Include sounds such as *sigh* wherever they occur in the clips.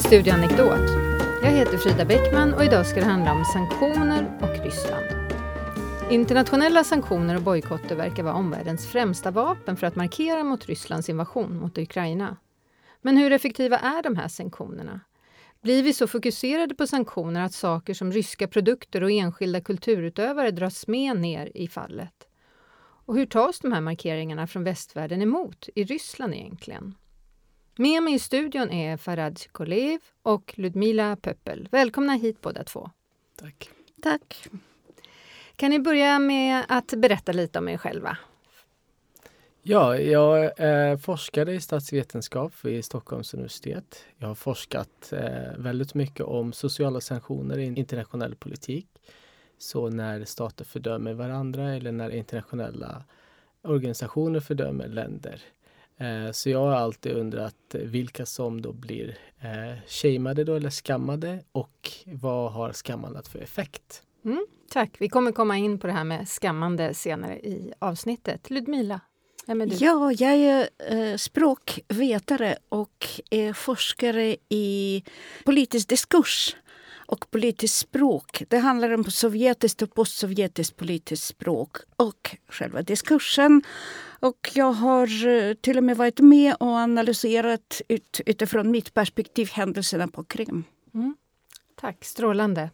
Till Studio Anekdot. Jag heter Frida Bäckman och idag ska det handla om sanktioner och Ryssland. Internationella sanktioner och bojkotter verkar vara omvärldens främsta vapen för att markera mot Rysslands invasion mot Ukraina. Men hur effektiva är de här sanktionerna? Blir vi så fokuserade på sanktioner att saker som ryska produkter och enskilda kulturutövare dras med ner i fallet? Och hur tas de här markeringarna från västvärlden emot i Ryssland egentligen? Med mig i studion är Farad Kolev och Ludmila Pöppel. Välkomna hit båda två. Tack. Tack. Kan ni börja med att berätta lite om er själva? Ja, jag är forskare i statsvetenskap vid Stockholms universitet. Jag har forskat eh, väldigt mycket om sociala sanktioner i internationell politik. Så när stater fördömer varandra eller när internationella organisationer fördömer länder. Eh, så jag har alltid undrat vilka som då blir eh, shameade då, eller skammade och vad har skammandet för effekt? Mm, tack. Vi kommer komma in på det här med skammande senare i avsnittet. Ludmila, vem är du? Ja, jag är eh, språkvetare och är forskare i politisk diskurs och politiskt språk. Det handlar om sovjetiskt och postsovjetiskt politiskt språk och själva diskursen. Och jag har eh, till och med varit med och analyserat ut, utifrån mitt perspektiv händelserna på Krim. Mm. Tack, strålande.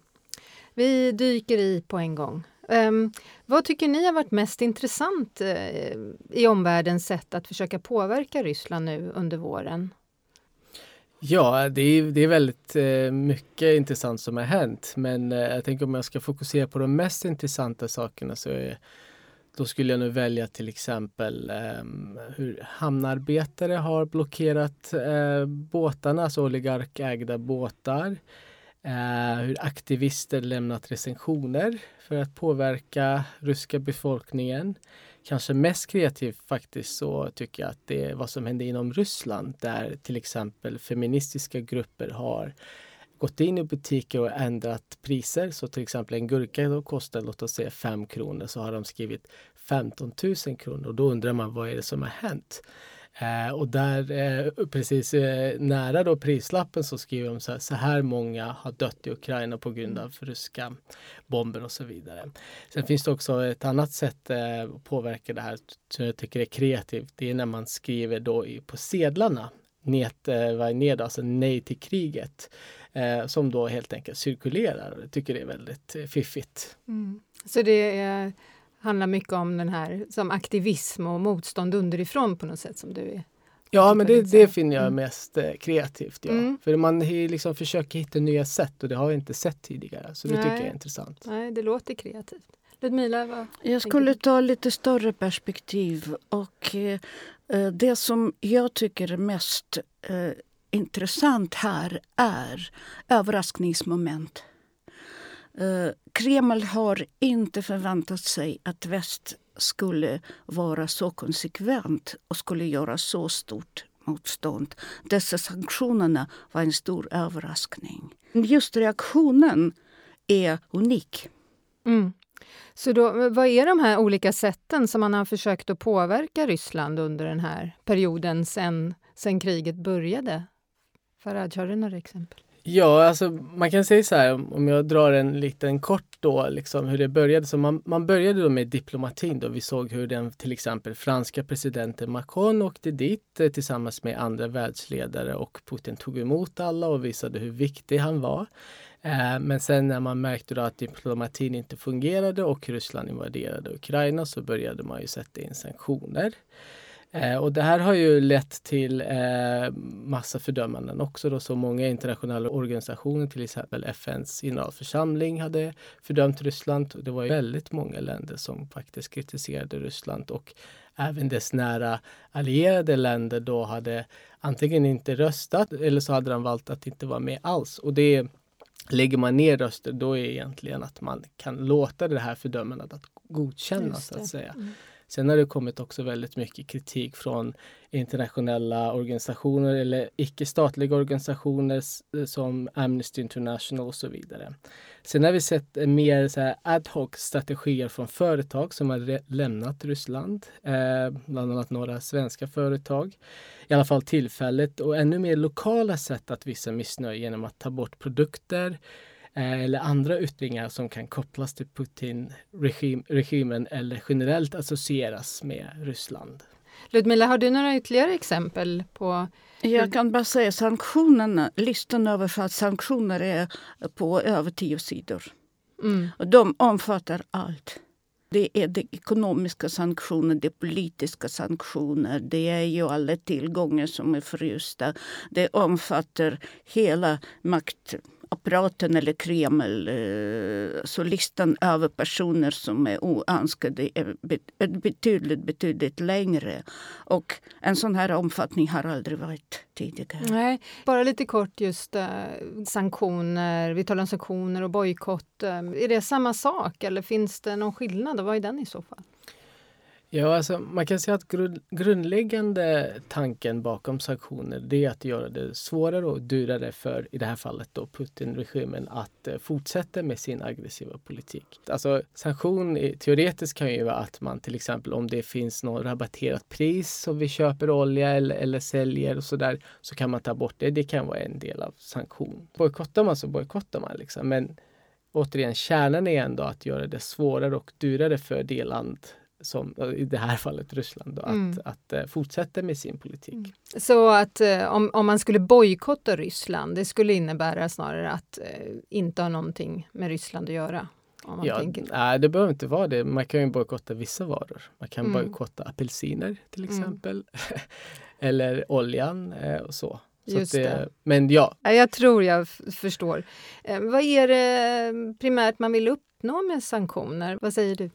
Vi dyker i på en gång. Um, vad tycker ni har varit mest intressant uh, i omvärldens sätt att försöka påverka Ryssland nu under våren? Ja, det är, det är väldigt eh, mycket intressant som har hänt. Men eh, jag tänker om jag ska fokusera på de mest intressanta sakerna så är, då skulle jag nu välja till exempel ehm, hur hamnarbetare har blockerat båtarna, alltså oligarkägda båtar. Hur aktivister lämnat recensioner för att påverka ryska befolkningen kanske mest kreativt faktiskt så tycker jag att det är vad som hände inom Ryssland där till exempel feministiska grupper har gått in i butiker och ändrat priser. Så till exempel en gurka då kostar låt oss säga 5 kronor så har de skrivit 15 000 kronor och då undrar man vad är det som har hänt? Eh, och där eh, precis eh, nära då prislappen så skriver de så här, så här många har dött i Ukraina på grund av ryska bomber och så vidare. Sen finns det också ett annat sätt eh, att påverka det här som jag tycker är kreativt. Det är när man skriver då i, på sedlarna net, eh, ned, alltså nej till kriget. Eh, som då helt enkelt cirkulerar. Jag tycker det är väldigt eh, fiffigt. Mm. Så det är handlar mycket om den här som aktivism och motstånd underifrån på något sätt som du är Ja, men det, det finner jag mm. mest eh, kreativt. Ja. Mm. För man liksom försöker hitta nya sätt och det har jag inte sett tidigare. Så det Nej. tycker jag är intressant. Nej, det låter kreativt. Ludmila, vad Jag skulle ta lite större perspektiv och eh, eh, det som jag tycker är mest eh, intressant här är överraskningsmoment. Eh, Kreml har inte förväntat sig att väst skulle vara så konsekvent och skulle göra så stort motstånd. Dessa sanktionerna var en stor överraskning. Just reaktionen är unik. Mm. Så då, vad är de här olika sätten som man har försökt att påverka Ryssland under den här perioden sen, sen kriget började? Faraj, har du några exempel? Ja, alltså man kan säga så här om jag drar en liten kort då, liksom hur det började. Så man, man började då med diplomatin då. Vi såg hur den till exempel franska presidenten Macron åkte dit eh, tillsammans med andra världsledare och Putin tog emot alla och visade hur viktig han var. Eh, men sen när man märkte då att diplomatin inte fungerade och Ryssland invaderade Ukraina så började man ju sätta in sanktioner. Eh, och det här har ju lett till eh, massa fördömanden också. Då, så många internationella organisationer, till exempel FNs generalförsamling, hade fördömt Ryssland. Det var väldigt många länder som faktiskt kritiserade Ryssland och även dess nära allierade länder då hade antingen inte röstat eller så hade de valt att inte vara med alls. Och det Lägger man ner röster då är egentligen att man kan låta det här fördömandet att godkännas. Så att säga. Mm. Sen har det kommit också väldigt mycket kritik från internationella organisationer eller icke-statliga organisationer eh, som Amnesty International och så vidare. Sen har vi sett eh, mer så ad hoc strategier från företag som har lämnat Ryssland, eh, bland annat några svenska företag. I alla fall tillfälligt och ännu mer lokala sätt att visa missnöje genom att ta bort produkter eller andra yttringar som kan kopplas till Putin-regimen eller generellt associeras med Ryssland. Ludmila, har du några ytterligare exempel på jag kan bara säga sanktionerna, listan över sanktioner är på över tio sidor. Mm. Och de omfattar allt. Det är de ekonomiska sanktioner, det är politiska sanktioner, det är ju alla tillgångar som är frysta. Det omfattar hela makt apparaten eller Kreml. Eh, så listan över personer som är oönskade är betydligt, betydligt längre. Och en sån här omfattning har aldrig varit tidigare. Nej, bara lite kort just eh, sanktioner. Vi talar om sanktioner och bojkott. Eh, är det samma sak eller finns det någon skillnad? Och vad är den i så fall? Ja, alltså, man kan säga att grund, grundläggande tanken bakom sanktioner det är att göra det svårare och dyrare för, i det här fallet, då Putin-regimen att eh, fortsätta med sin aggressiva politik. Alltså sanktion teoretiskt kan ju vara att man till exempel om det finns något rabatterat pris om vi köper olja eller, eller säljer och så där så kan man ta bort det. Det kan vara en del av sanktion. Bojkottar man så bojkottar man liksom. Men återigen, kärnan är ändå att göra det svårare och dyrare för det land som i det här fallet Ryssland, då, mm. att, att uh, fortsätta med sin politik. Mm. Så att uh, om, om man skulle bojkotta Ryssland, det skulle innebära snarare att uh, inte ha någonting med Ryssland att göra? ja, nej, det behöver inte vara det. Man kan ju bojkotta vissa varor. Man kan mm. bojkotta apelsiner till mm. exempel. *laughs* Eller oljan och så. så Just det, det. Men ja. Jag tror jag förstår. vad är det primärt man vill uppnå med sanktioner? Vad säger du?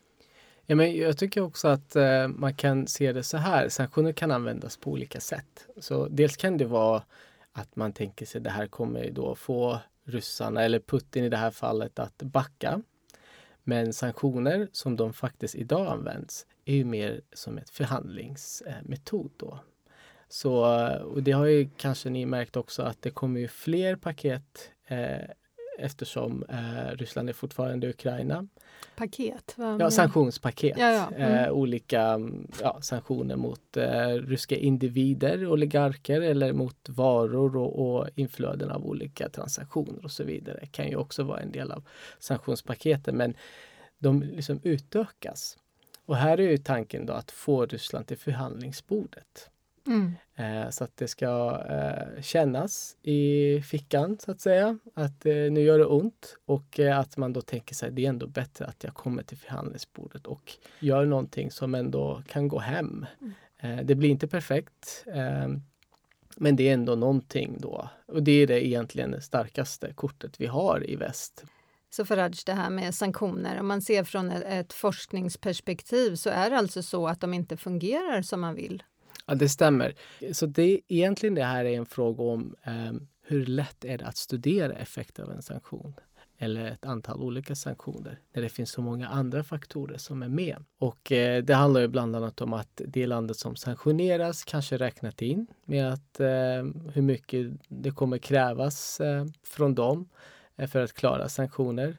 Ja, men jag tycker också att eh, man kan se det så här. Sanktioner kan användas på olika sätt. Så dels kan det vara att man tänker sig det här kommer då få ryssarna eller Putin i det här fallet att backa. Men sanktioner som de faktiskt idag används är ju mer som ett förhandlingsmetod då. Så, och det har ju kanske ni märkt också att det kommer ju fler paket eh, eftersom eh, Ryssland är fortfarande Ukraina. Paket? Ja, sanktionspaket. Ja, ja. Mm. Eh, olika ja, sanktioner mot eh, ryska individer, oligarker eller mot varor och, och inflöden av olika transaktioner och så vidare. kan ju också vara en del av sanktionspaketen men de liksom utökas. Och här är ju tanken då att få Ryssland till förhandlingsbordet. Mm. Eh, så att det ska eh, kännas i fickan så att säga. Att eh, nu gör det ont och att man då tänker sig det är ändå bättre att jag kommer till förhandlingsbordet och gör någonting som ändå kan gå hem. Mm. Det blir inte perfekt. Men det är ändå någonting då. Och det är det egentligen starkaste kortet vi har i väst. Så Faraj, det här med sanktioner, om man ser från ett forskningsperspektiv så är det alltså så att de inte fungerar som man vill? Ja, det stämmer. Så det, egentligen det här är en fråga om eh, hur lätt är det att studera effekter av en sanktion eller ett antal olika sanktioner när det finns så många andra faktorer som är med. Och eh, det handlar ju bland annat om att det landet som sanktioneras kanske räknat in med att eh, hur mycket det kommer krävas eh, från dem eh, för att klara sanktioner.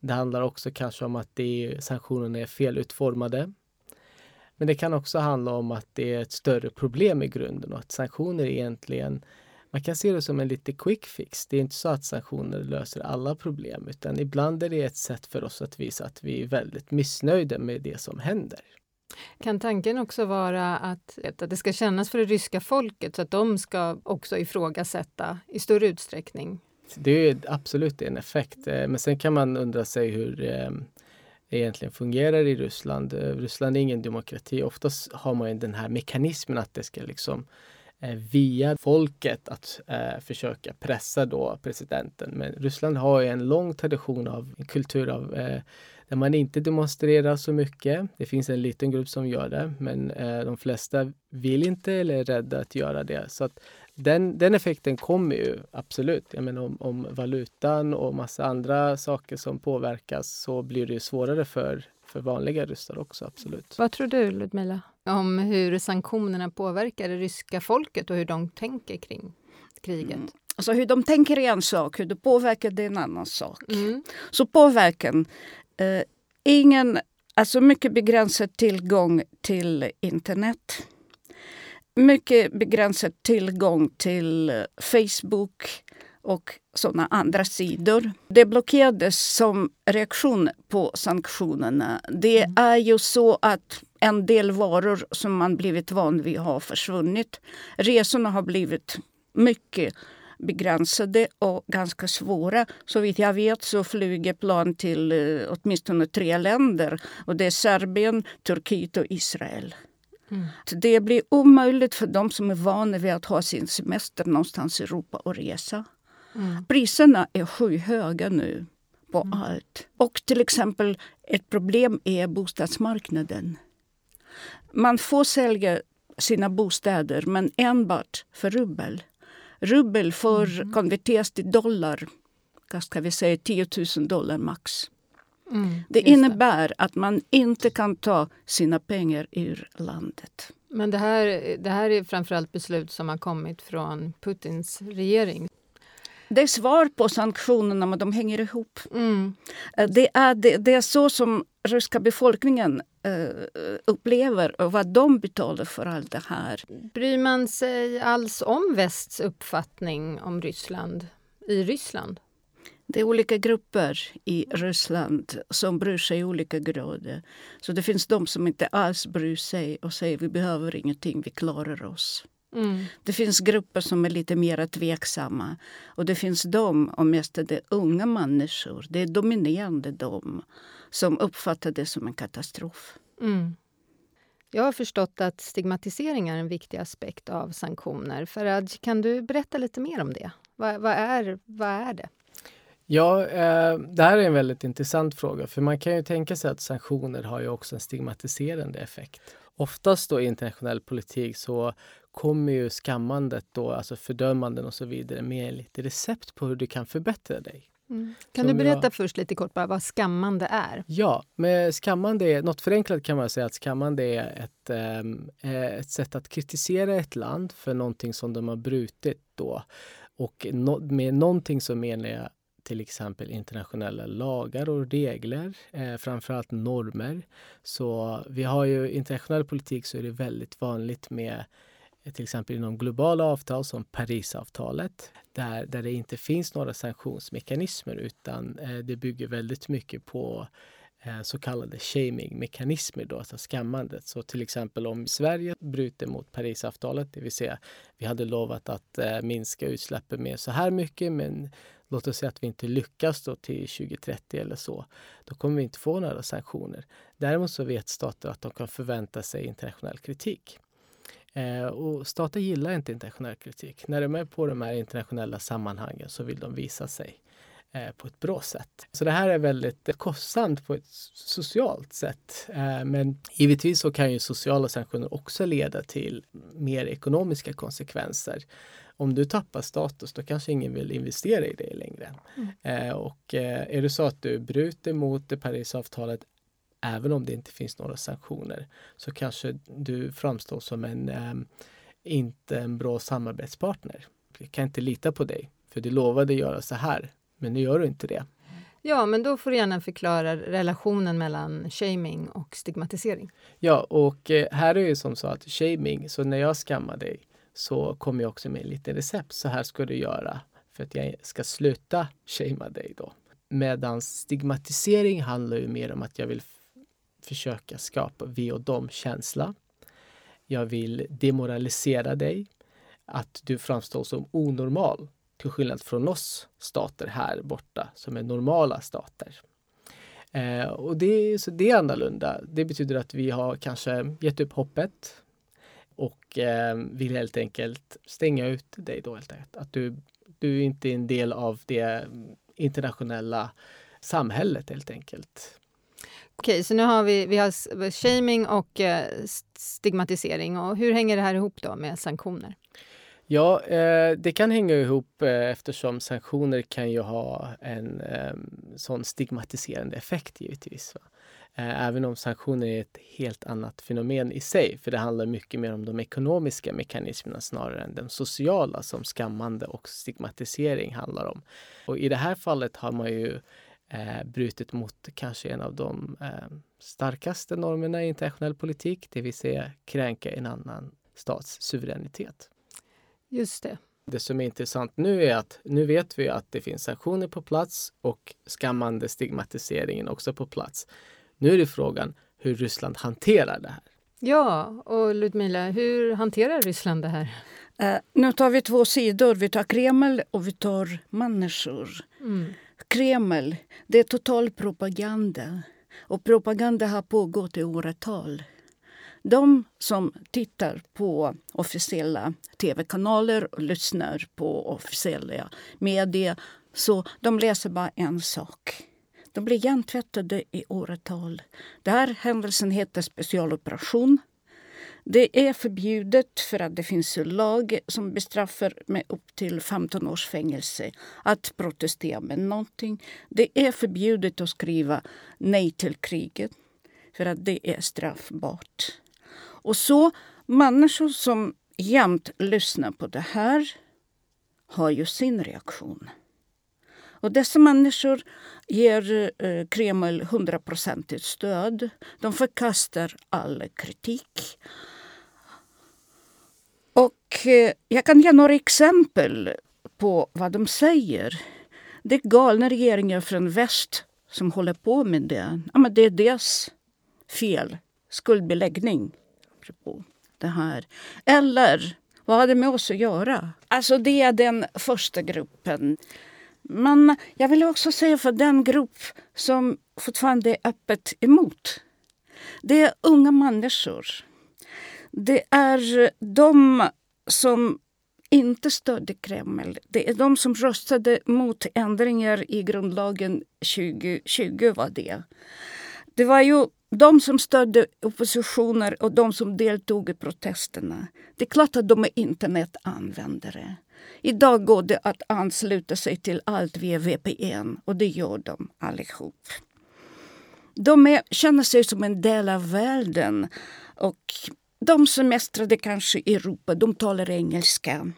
Det handlar också kanske om att det, sanktionerna är felutformade men det kan också handla om att det är ett större problem i grunden och att sanktioner egentligen man kan se det som en lite quick fix. Det är inte så att sanktioner löser alla problem utan ibland är det ett sätt för oss att visa att vi är väldigt missnöjda med det som händer. Kan tanken också vara att, att det ska kännas för det ryska folket så att de ska också ifrågasätta i större utsträckning? Det är absolut en effekt. Eh, men sen kan man undra sig hur eh, egentligen fungerar i Ryssland. Eh, Ryssland är ingen demokrati. Oftast har man den här mekanismen att det ska liksom eh, via folket att eh, försöka pressa då presidenten. Men Ryssland har en lång tradition av en kultur av eh, där man inte demonstrerar så mycket. Det finns en liten grupp som gör det, men eh, de flesta vill inte eller är rädda att göra det. Så att den, den effekten kommer ju absolut. Jag menar om, om valutan och massa andra saker som påverkas så blir det svårare för, för vanliga ryssar också, absolut. Vad tror du, Ludmila, om hur sanktionerna påverkar det ryska folket och hur de tänker kring kriget? Mm. Alltså hur de tänker är en sak, hur det påverkar det är en annan sak. Mm. Så påverkan. Eh, ingen, alltså mycket begränsad tillgång till internet. Mycket begränsad tillgång till eh, Facebook och sådana andra sidor. Det blockerades som reaktion på sanktionerna. Det mm. är ju så att en del varor som man blivit van vid har försvunnit. Resorna har blivit mycket begränsade och ganska svåra. Så vitt jag vet så flyger plan till eh, åtminstone tre länder. Och Det är Serbien, Turkiet och Israel. Mm. Det blir omöjligt för de som är vana vid att ha sin semester någonstans i Europa och resa. Mm. Priserna är skyhöga nu på mm. allt. Och till exempel ett problem är bostadsmarknaden. Man får sälja sina bostäder, men enbart för rubbel. Rubbel får mm. konverteras till dollar, ska vi säga 10 000 dollar max. Mm, det innebär det. att man inte kan ta sina pengar ur landet. Men det här, det här är framförallt beslut som har kommit från Putins regering. Det är svar på sanktionerna, men de hänger ihop. Mm. Eh, det, är, det, det, är så som ryska befolkningen uh, upplever och vad de betalar för allt det här. Bryr man sig alls om västs uppfattning om Ryssland i Ryssland? Det är olika grupper i Ryssland som bryr sig i olika grader. Så det finns de som inte alls bryr sig och säger vi behöver ingenting, vi klarar oss. Mm. Det finns grupper som är lite mer tveksamma. Och det finns de, och mest är det unga människor, det är dominerande de som uppfattar det som en katastrof. Mm. Jag har förstått att stigmatisering är en viktig aspekt av sanktioner. Faraj, kan du berätta lite mer om det? Vad, vad, är, vad är det? Ja, eh, det här är en väldigt intressant fråga för man kan ju tänka sig att sanktioner har ju också en stigmatiserande effekt. Oftast då i internationell politik så kommer ju skammandet då, alltså fördömanden och så vidare med lite recept på hur du kan förbättra dig. Mm. Kan Som du berätta jag... först lite kort bara vad skammande är? Ja, med skammande är, något förenklat kan man säga att skammande är ett, eh, ett sätt att kritisera ett land för någonting som de har brutit då. Och no, med någonting så menar jag till exempel internationella lagar och regler, eh, framförallt normer. Så vi har ju internationell politik så är det väldigt vanligt med eh, till exempel inom globala avtal som Parisavtalet där, där det inte finns några sanktionsmekanismer utan eh, det bygger väldigt mycket på eh, så kallade shaming-mekanismer, då, alltså skammandet. Så till exempel om Sverige bryter mot Parisavtalet, det vill säga vi hade lovat att eh, minska utsläppen med så här mycket men låt oss säga att vi inte lyckas då till 2030 eller så, då kommer vi inte få några sanktioner. Däremot så vet stater att de kan förvänta sig internationell kritik. Eh, och stater gillar inte internationell kritik. När de är på de här internationella sammanhangen så vill de visa sig eh, på ett bra sätt. Så det här är väldigt kostsamt på ett socialt sätt. Eh, men givetvis så kan ju sociala sanktioner också leda till mer ekonomiska konsekvenser om du tappar status då kanske ingen vill investera i dig längre. Mm. Eh, och eh, är det så att du bryter mot det Parisavtalet även om det inte finns några sanktioner så kanske du framstår som en eh, inte en bra samarbetspartner. Jag kan inte lita på dig för du lovade göra så här men nu gör du inte det. Ja, men då får du gärna förklara relationen mellan shaming och stigmatisering. Ja, och eh, här är det som så att shaming, så när jag skammar dig så kommer jag också med lite recept. Så här ska du göra för att jag ska sluta shamea dig då. Medan stigmatisering handlar ju mer om att jag vill försöka skapa vi och dom-känsla. Jag vill demoralisera dig, att du framstår som onormal till skillnad från oss stater här borta som är normala stater. Eh, och det, så det är annorlunda. Det betyder att vi har kanske gett upp hoppet och eh, vill helt enkelt stänga ut dig då helt enkelt. Att du, du inte är en del av det internationella samhället helt enkelt. Okej, så nu har vi, vi har shaming och eh, stigmatisering. Och hur hänger det här ihop då med sanktioner? Ja, eh, det kan hänga ihop eh, eftersom sanktioner kan ju ha en eh, sån stigmatiserande effekt givetvis. Va? Eh, även om sanktioner är ett helt annat fenomen i sig, för det handlar mycket mer om de ekonomiska mekanismerna snarare än de sociala som skammande och stigmatisering handlar om. Och i det här fallet har man ju eh, brutit mot kanske en av de eh, starkaste normerna i internationell politik, det vill säga kränka en annan stats suveränitet. Just det. Det som är intressant nu är att nu vet vi att det finns sanktioner på plats och skammande stigmatiseringen också på plats. Nu är det frågan hur Ryssland hanterar det här. Ja, och Ludmila, hur hanterar Ryssland det här? Uh, nu tar vi två sidor. Vi tar Kreml och vi tar människor. Mm. Kreml, det är total propaganda. Och propaganda har pågått i åratal. De som tittar på officiella tv-kanaler och lyssnar på officiella medier, så de läser bara en sak. De blir hjärntvättade i åratal. Den här händelsen heter specialoperation. Det är förbjudet för att det finns en lag som bestraffar med upp till 15 års fängelse att protestera med någonting. Det är förbjudet att skriva nej till kriget för att det är straffbart. Och så människor som jämt lyssnar på det här har ju sin reaktion. Och dessa människor ger eh, Kreml hundraprocentigt stöd. De förkastar all kritik. Och eh, jag kan ge några exempel på vad de säger. Det är galna regeringar från väst som håller på med det. Ja, men det är deras fel. Skuldbeläggning. Det här. Eller, vad har det med oss att göra? Alltså det är den första gruppen. Men jag vill också säga för den grupp som fortfarande är öppet emot. Det är unga människor. Det är de som inte stödde Kreml. Det är de som röstade mot ändringar i grundlagen 2020. var Det Det var ju de som stödde oppositioner och de som deltog i protesterna. Det är klart att de är internetanvändare. Idag går det att ansluta sig till allt via VPN och det gör de allihop. De är, känner sig som en del av världen. Och de semestrade kanske i Europa, de talar engelska.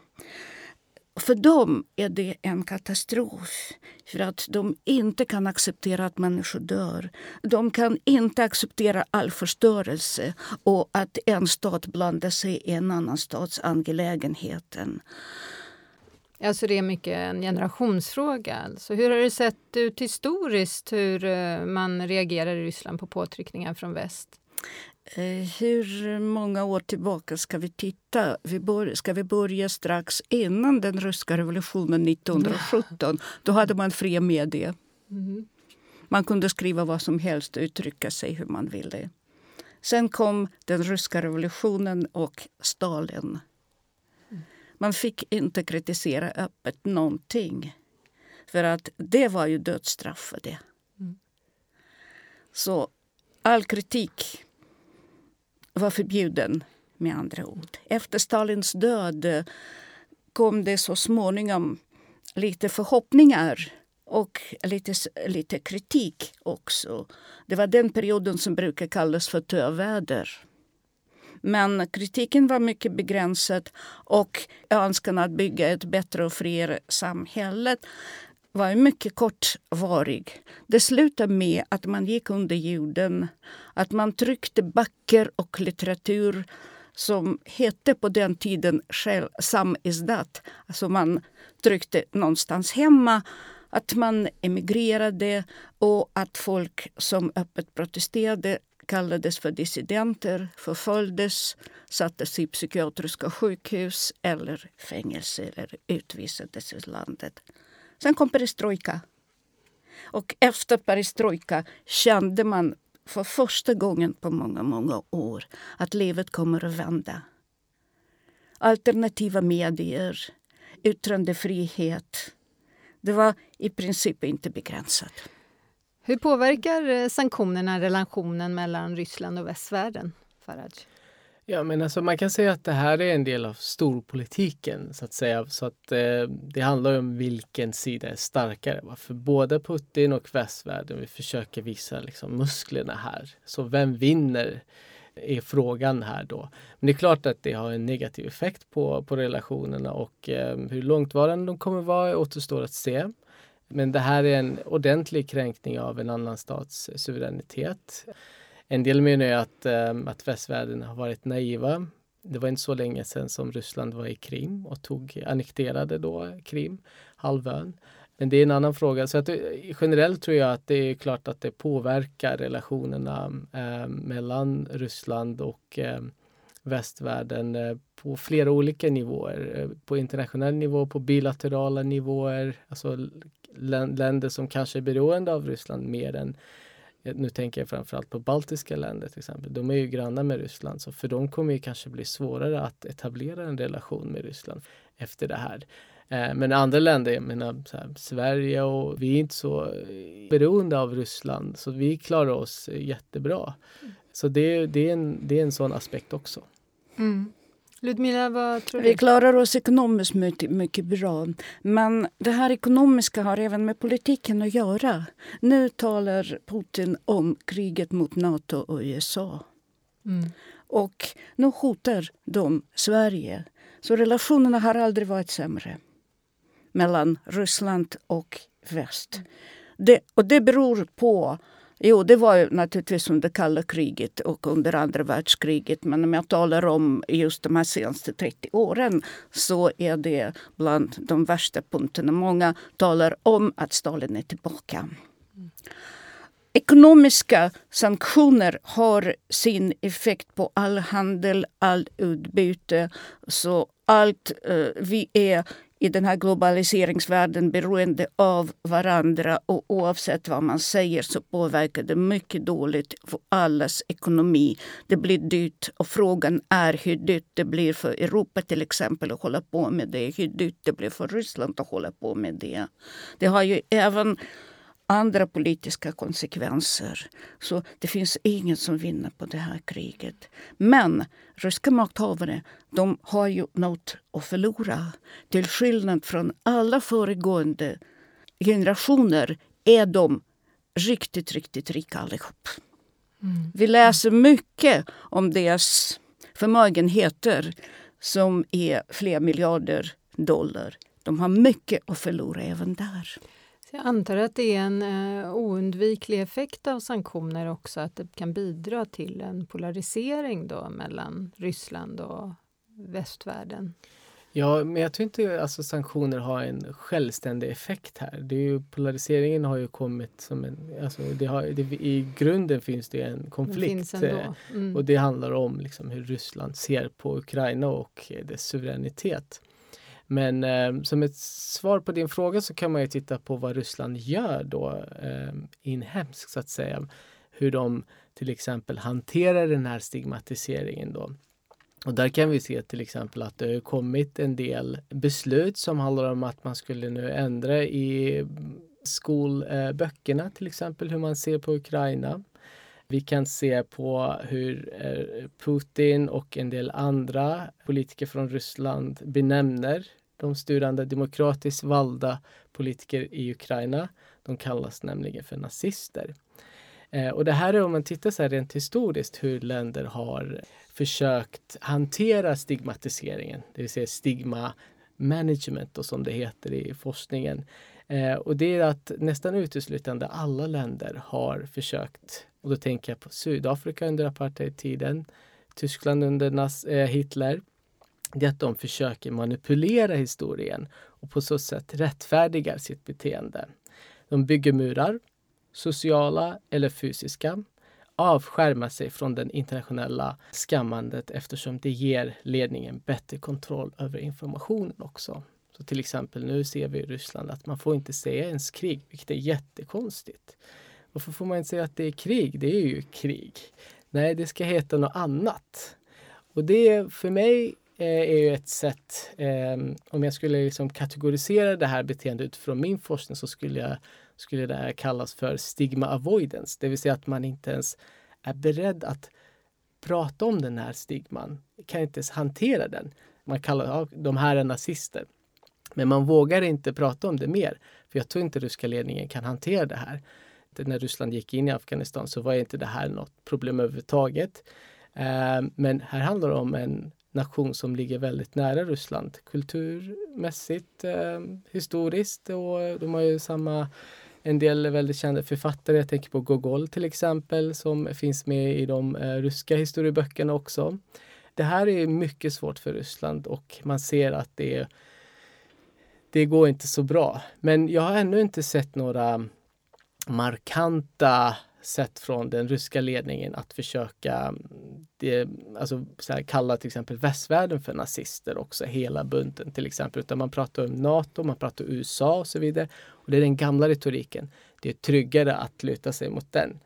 För dem är det en katastrof. För att de inte kan acceptera att människor dör. De kan inte acceptera all förstörelse och att en stat blandar sig i en annan stats angelägenheter. Alltså det är mycket en generationsfråga. Alltså hur har det sett ut historiskt hur eh, man reagerar i Ryssland på påtryckningar från väst? Eh, hur många år tillbaka ska vi titta? Vi bör, ska vi börja strax innan den ryska revolutionen 1917? Då hade man fria medier. Mm. Man kunde skriva vad som helst och uttrycka sig hur man ville. Sen kom den ryska revolutionen och Stalin. Man fick inte kritisera öppet någonting. För att det var ju dödsstraff för det. Mm. Så all kritik var förbjuden, med andra ord. Efter Stalins död kom det så småningom lite förhoppningar och lite, lite kritik också. Det var den perioden som brukar kallas för töväder. Men kritiken var mycket begränsad och önskan att bygga ett bättre och friare samhälle var mycket kortvarig. Det slutade med att man gick under jorden, att man tryckte böcker och litteratur som hette på den tiden samisdat. Alltså man tryckte någonstans hemma att man emigrerade och att folk som öppet protesterade kallades för dissidenter, förföljdes, sattes i psykiatriska sjukhus eller fängelse eller utvisades ur landet. Sen kom perestrojka. Och efter perestrojka kände man för första gången på många, många år att livet kommer att vända. Alternativa medier, yttrandefrihet. Det var i princip inte begränsat. Hur påverkar eh, sanktionerna relationen mellan Ryssland och västvärlden, Faraj? Ja, men alltså man kan säga att det här är en del av storpolitiken så att säga. Så att eh, det handlar om vilken sida är starkare. Va? För både Putin och västvärlden vi försöker visa liksom, musklerna här. Så vem vinner är frågan här då. Men det är klart att det har en negativ effekt på, på relationerna och eh, hur långtvarande de kommer vara återstår att se. Men det här är en ordentlig kränkning av en annan stats suveränitet. En del menar ju att, ehm, att västvärlden har varit naiva. Det var inte så länge sedan som Ryssland var i Krim och tog, annekterade då Krim, halvön. Men det är en annan fråga. Så att, eh, generellt tror jag att det är klart att det påverkar relationerna eh, mellan Ryssland och eh, västvärlden eh, på flera olika nivåer. Eh, på internationell nivå, på bilaterala nivåer, alltså länder som kanske är beroende av Ryssland mer än nu tänker jag framförallt på baltiska länder till exempel. De är ju grannar med Ryssland så för dem kommer det kanske bli svårare att etablera en relation med Ryssland efter det här. Eh, men andra länder, jag menar här, Sverige och vi är inte så beroende av Ryssland så vi klarar oss jättebra. Så det, det, är, en, det är en sån aspekt också. Mm. Ludmila, vad tror du? Vi klarar oss ekonomiskt mycket, mycket bra. Men det här ekonomiska har även med politiken att göra. Nu talar Putin om kriget mot Nato och USA. Mm. Och nu hotar de Sverige. Så relationerna har aldrig varit sämre mellan Ryssland och väst. Det, och det beror på Jo, det var ju naturligtvis under kalla kriget och under andra världskriget. Men om jag talar om just de här senaste 30 åren så är det bland de värsta punkterna. Många talar om att Stalin är tillbaka. Ekonomiska sanktioner har sin effekt på all handel, all utbyte. Så allt eh, vi är i den här globaliseringsvärlden beroende av varandra och oavsett vad man säger så påverkar det mycket dåligt för allas ekonomi. Det blir dyrt och frågan är hur dyrt det blir för Europa till exempel att hålla på med det. Hur dyrt det blir för Ryssland att hålla på med det. Det har ju även andra politiska konsekvenser. Så det finns ingen som vinner på det här kriget. Men ryska makthavare de har ju något att förlora. Till skillnad från alla föregående generationer är de riktigt, riktigt rika allihop. Mm. Vi läser mycket om deras förmögenheter som är flera miljarder dollar. De har mycket att förlora även där. Jag antar att det är en eh, oundviklig effekt av sanktioner också, att det kan bidra till en polarisering då mellan Ryssland och västvärlden. Ja, men jag tror inte alltså sanktioner har en självständig effekt här. Det är ju, polariseringen har ju kommit som en... Alltså det har, det, I grunden finns det en konflikt. Det mm. Och det handlar om liksom hur Ryssland ser på Ukraina och dess suveränitet. Men eh, som ett svar på din fråga så kan man ju titta på vad Ryssland gör då eh, inhemskt så att säga. Hur de till exempel hanterar den här stigmatiseringen då. Och där kan vi se till exempel att det har kommit en del beslut som handlar om att man skulle nu ändra i eh, skolböckerna till exempel hur man ser på Ukraina. Vi kan se på hur eh, Putin och en del andra politiker från Ryssland benämner de styrande demokratiskt valda politiker i Ukraina. De kallas nämligen för nazister. Eh, och det här är om man tittar så här rent historiskt hur länder har försökt hantera stigmatiseringen, det vill säga stigma management och som det heter i forskningen. Eh, och det är att nästan uteslutande alla länder har försökt, och då tänker jag på Sydafrika under apartheidtiden, Tyskland under Nas eh, Hitler, det är att de försöker manipulera historien och på så sätt rättfärdigar sitt beteende. De bygger murar, sociala eller fysiska, avskärmar sig från det internationella skammandet eftersom det ger ledningen bättre kontroll över informationen också. Så till exempel nu ser vi i Ryssland att man får inte säga ens krig, vilket är jättekonstigt. Varför får man inte säga att det är krig? Det är ju krig. Nej, det ska heta något annat. Och det för mig eh, är ju ett sätt, eh, om jag skulle liksom kategorisera det här beteendet utifrån min forskning så skulle, jag, skulle det här kallas för stigma avoidance, det vill säga att man inte ens är beredd att prata om den här stigman, kan inte ens hantera den. Man kallar ja, de här är nazister. Men man vågar inte prata om det mer. För jag tror inte ryska ledningen kan hantera det här. När Ryssland gick in i Afghanistan så var inte det här något problem överhuvudtaget. Eh, men här handlar det om en nation som ligger väldigt nära Ryssland kulturmässigt, eh, historiskt och de har ju samma en del väldigt kända författare. Jag tänker på Gogol till exempel som finns med i de eh, ryska historieböckerna också. Det här är mycket svårt för Ryssland och man ser att det, det går inte så bra. Men jag har ännu inte sett några markanta sätt från den ryska ledningen att försöka mm, det, alltså, så här, kalla till exempel västvärlden för nazister också, hela bunten till exempel. Utan man pratar om NATO, man pratar om USA och så vidare. Och det är den gamla retoriken. Det är tryggare att luta sig mot den.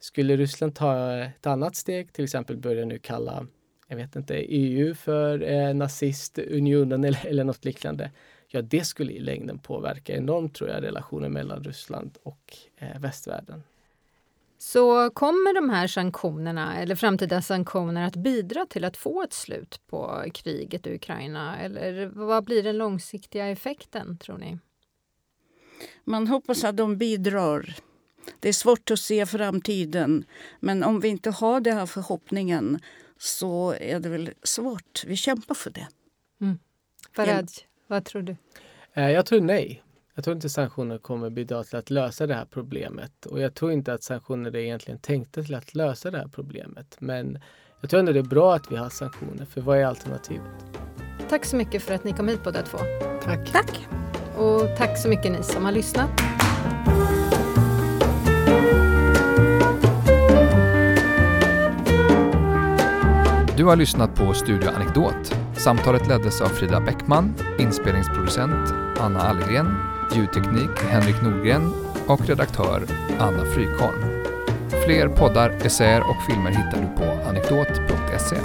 Skulle Ryssland ta ett annat steg, till exempel börja nu kalla, jag vet inte, EU för eh, nazistunionen eller, eller något liknande. Ja, det skulle i längden påverka enormt tror jag relationen mellan Ryssland och eh, västvärlden. Så kommer de här sanktionerna eller framtida sanktioner att bidra till att få ett slut på kriget i Ukraina? Eller vad blir den långsiktiga effekten, tror ni? Man hoppas att de bidrar. Det är svårt att se framtiden, men om vi inte har den här förhoppningen så är det väl svårt. Vi kämpar för det. Mm. Faraj, vad tror du? Eh, jag tror nej. Jag tror inte sanktioner kommer bidra till att lösa det här problemet och jag tror inte att sanktioner är egentligen tänkta till att lösa det här problemet. Men jag tror ändå det är bra att vi har sanktioner, för vad är alternativet? Tack så mycket för att ni kom hit båda två. Tack. Tack. Och tack så mycket ni som har lyssnat. Du har lyssnat på Studio Anekdot. Samtalet leddes av Frida Bäckman, inspelningsproducent Anna Allgren, ljudteknik Henrik Nordgren och redaktör Anna Frykholm. Fler poddar, essäer och filmer hittar du på anekdot.se.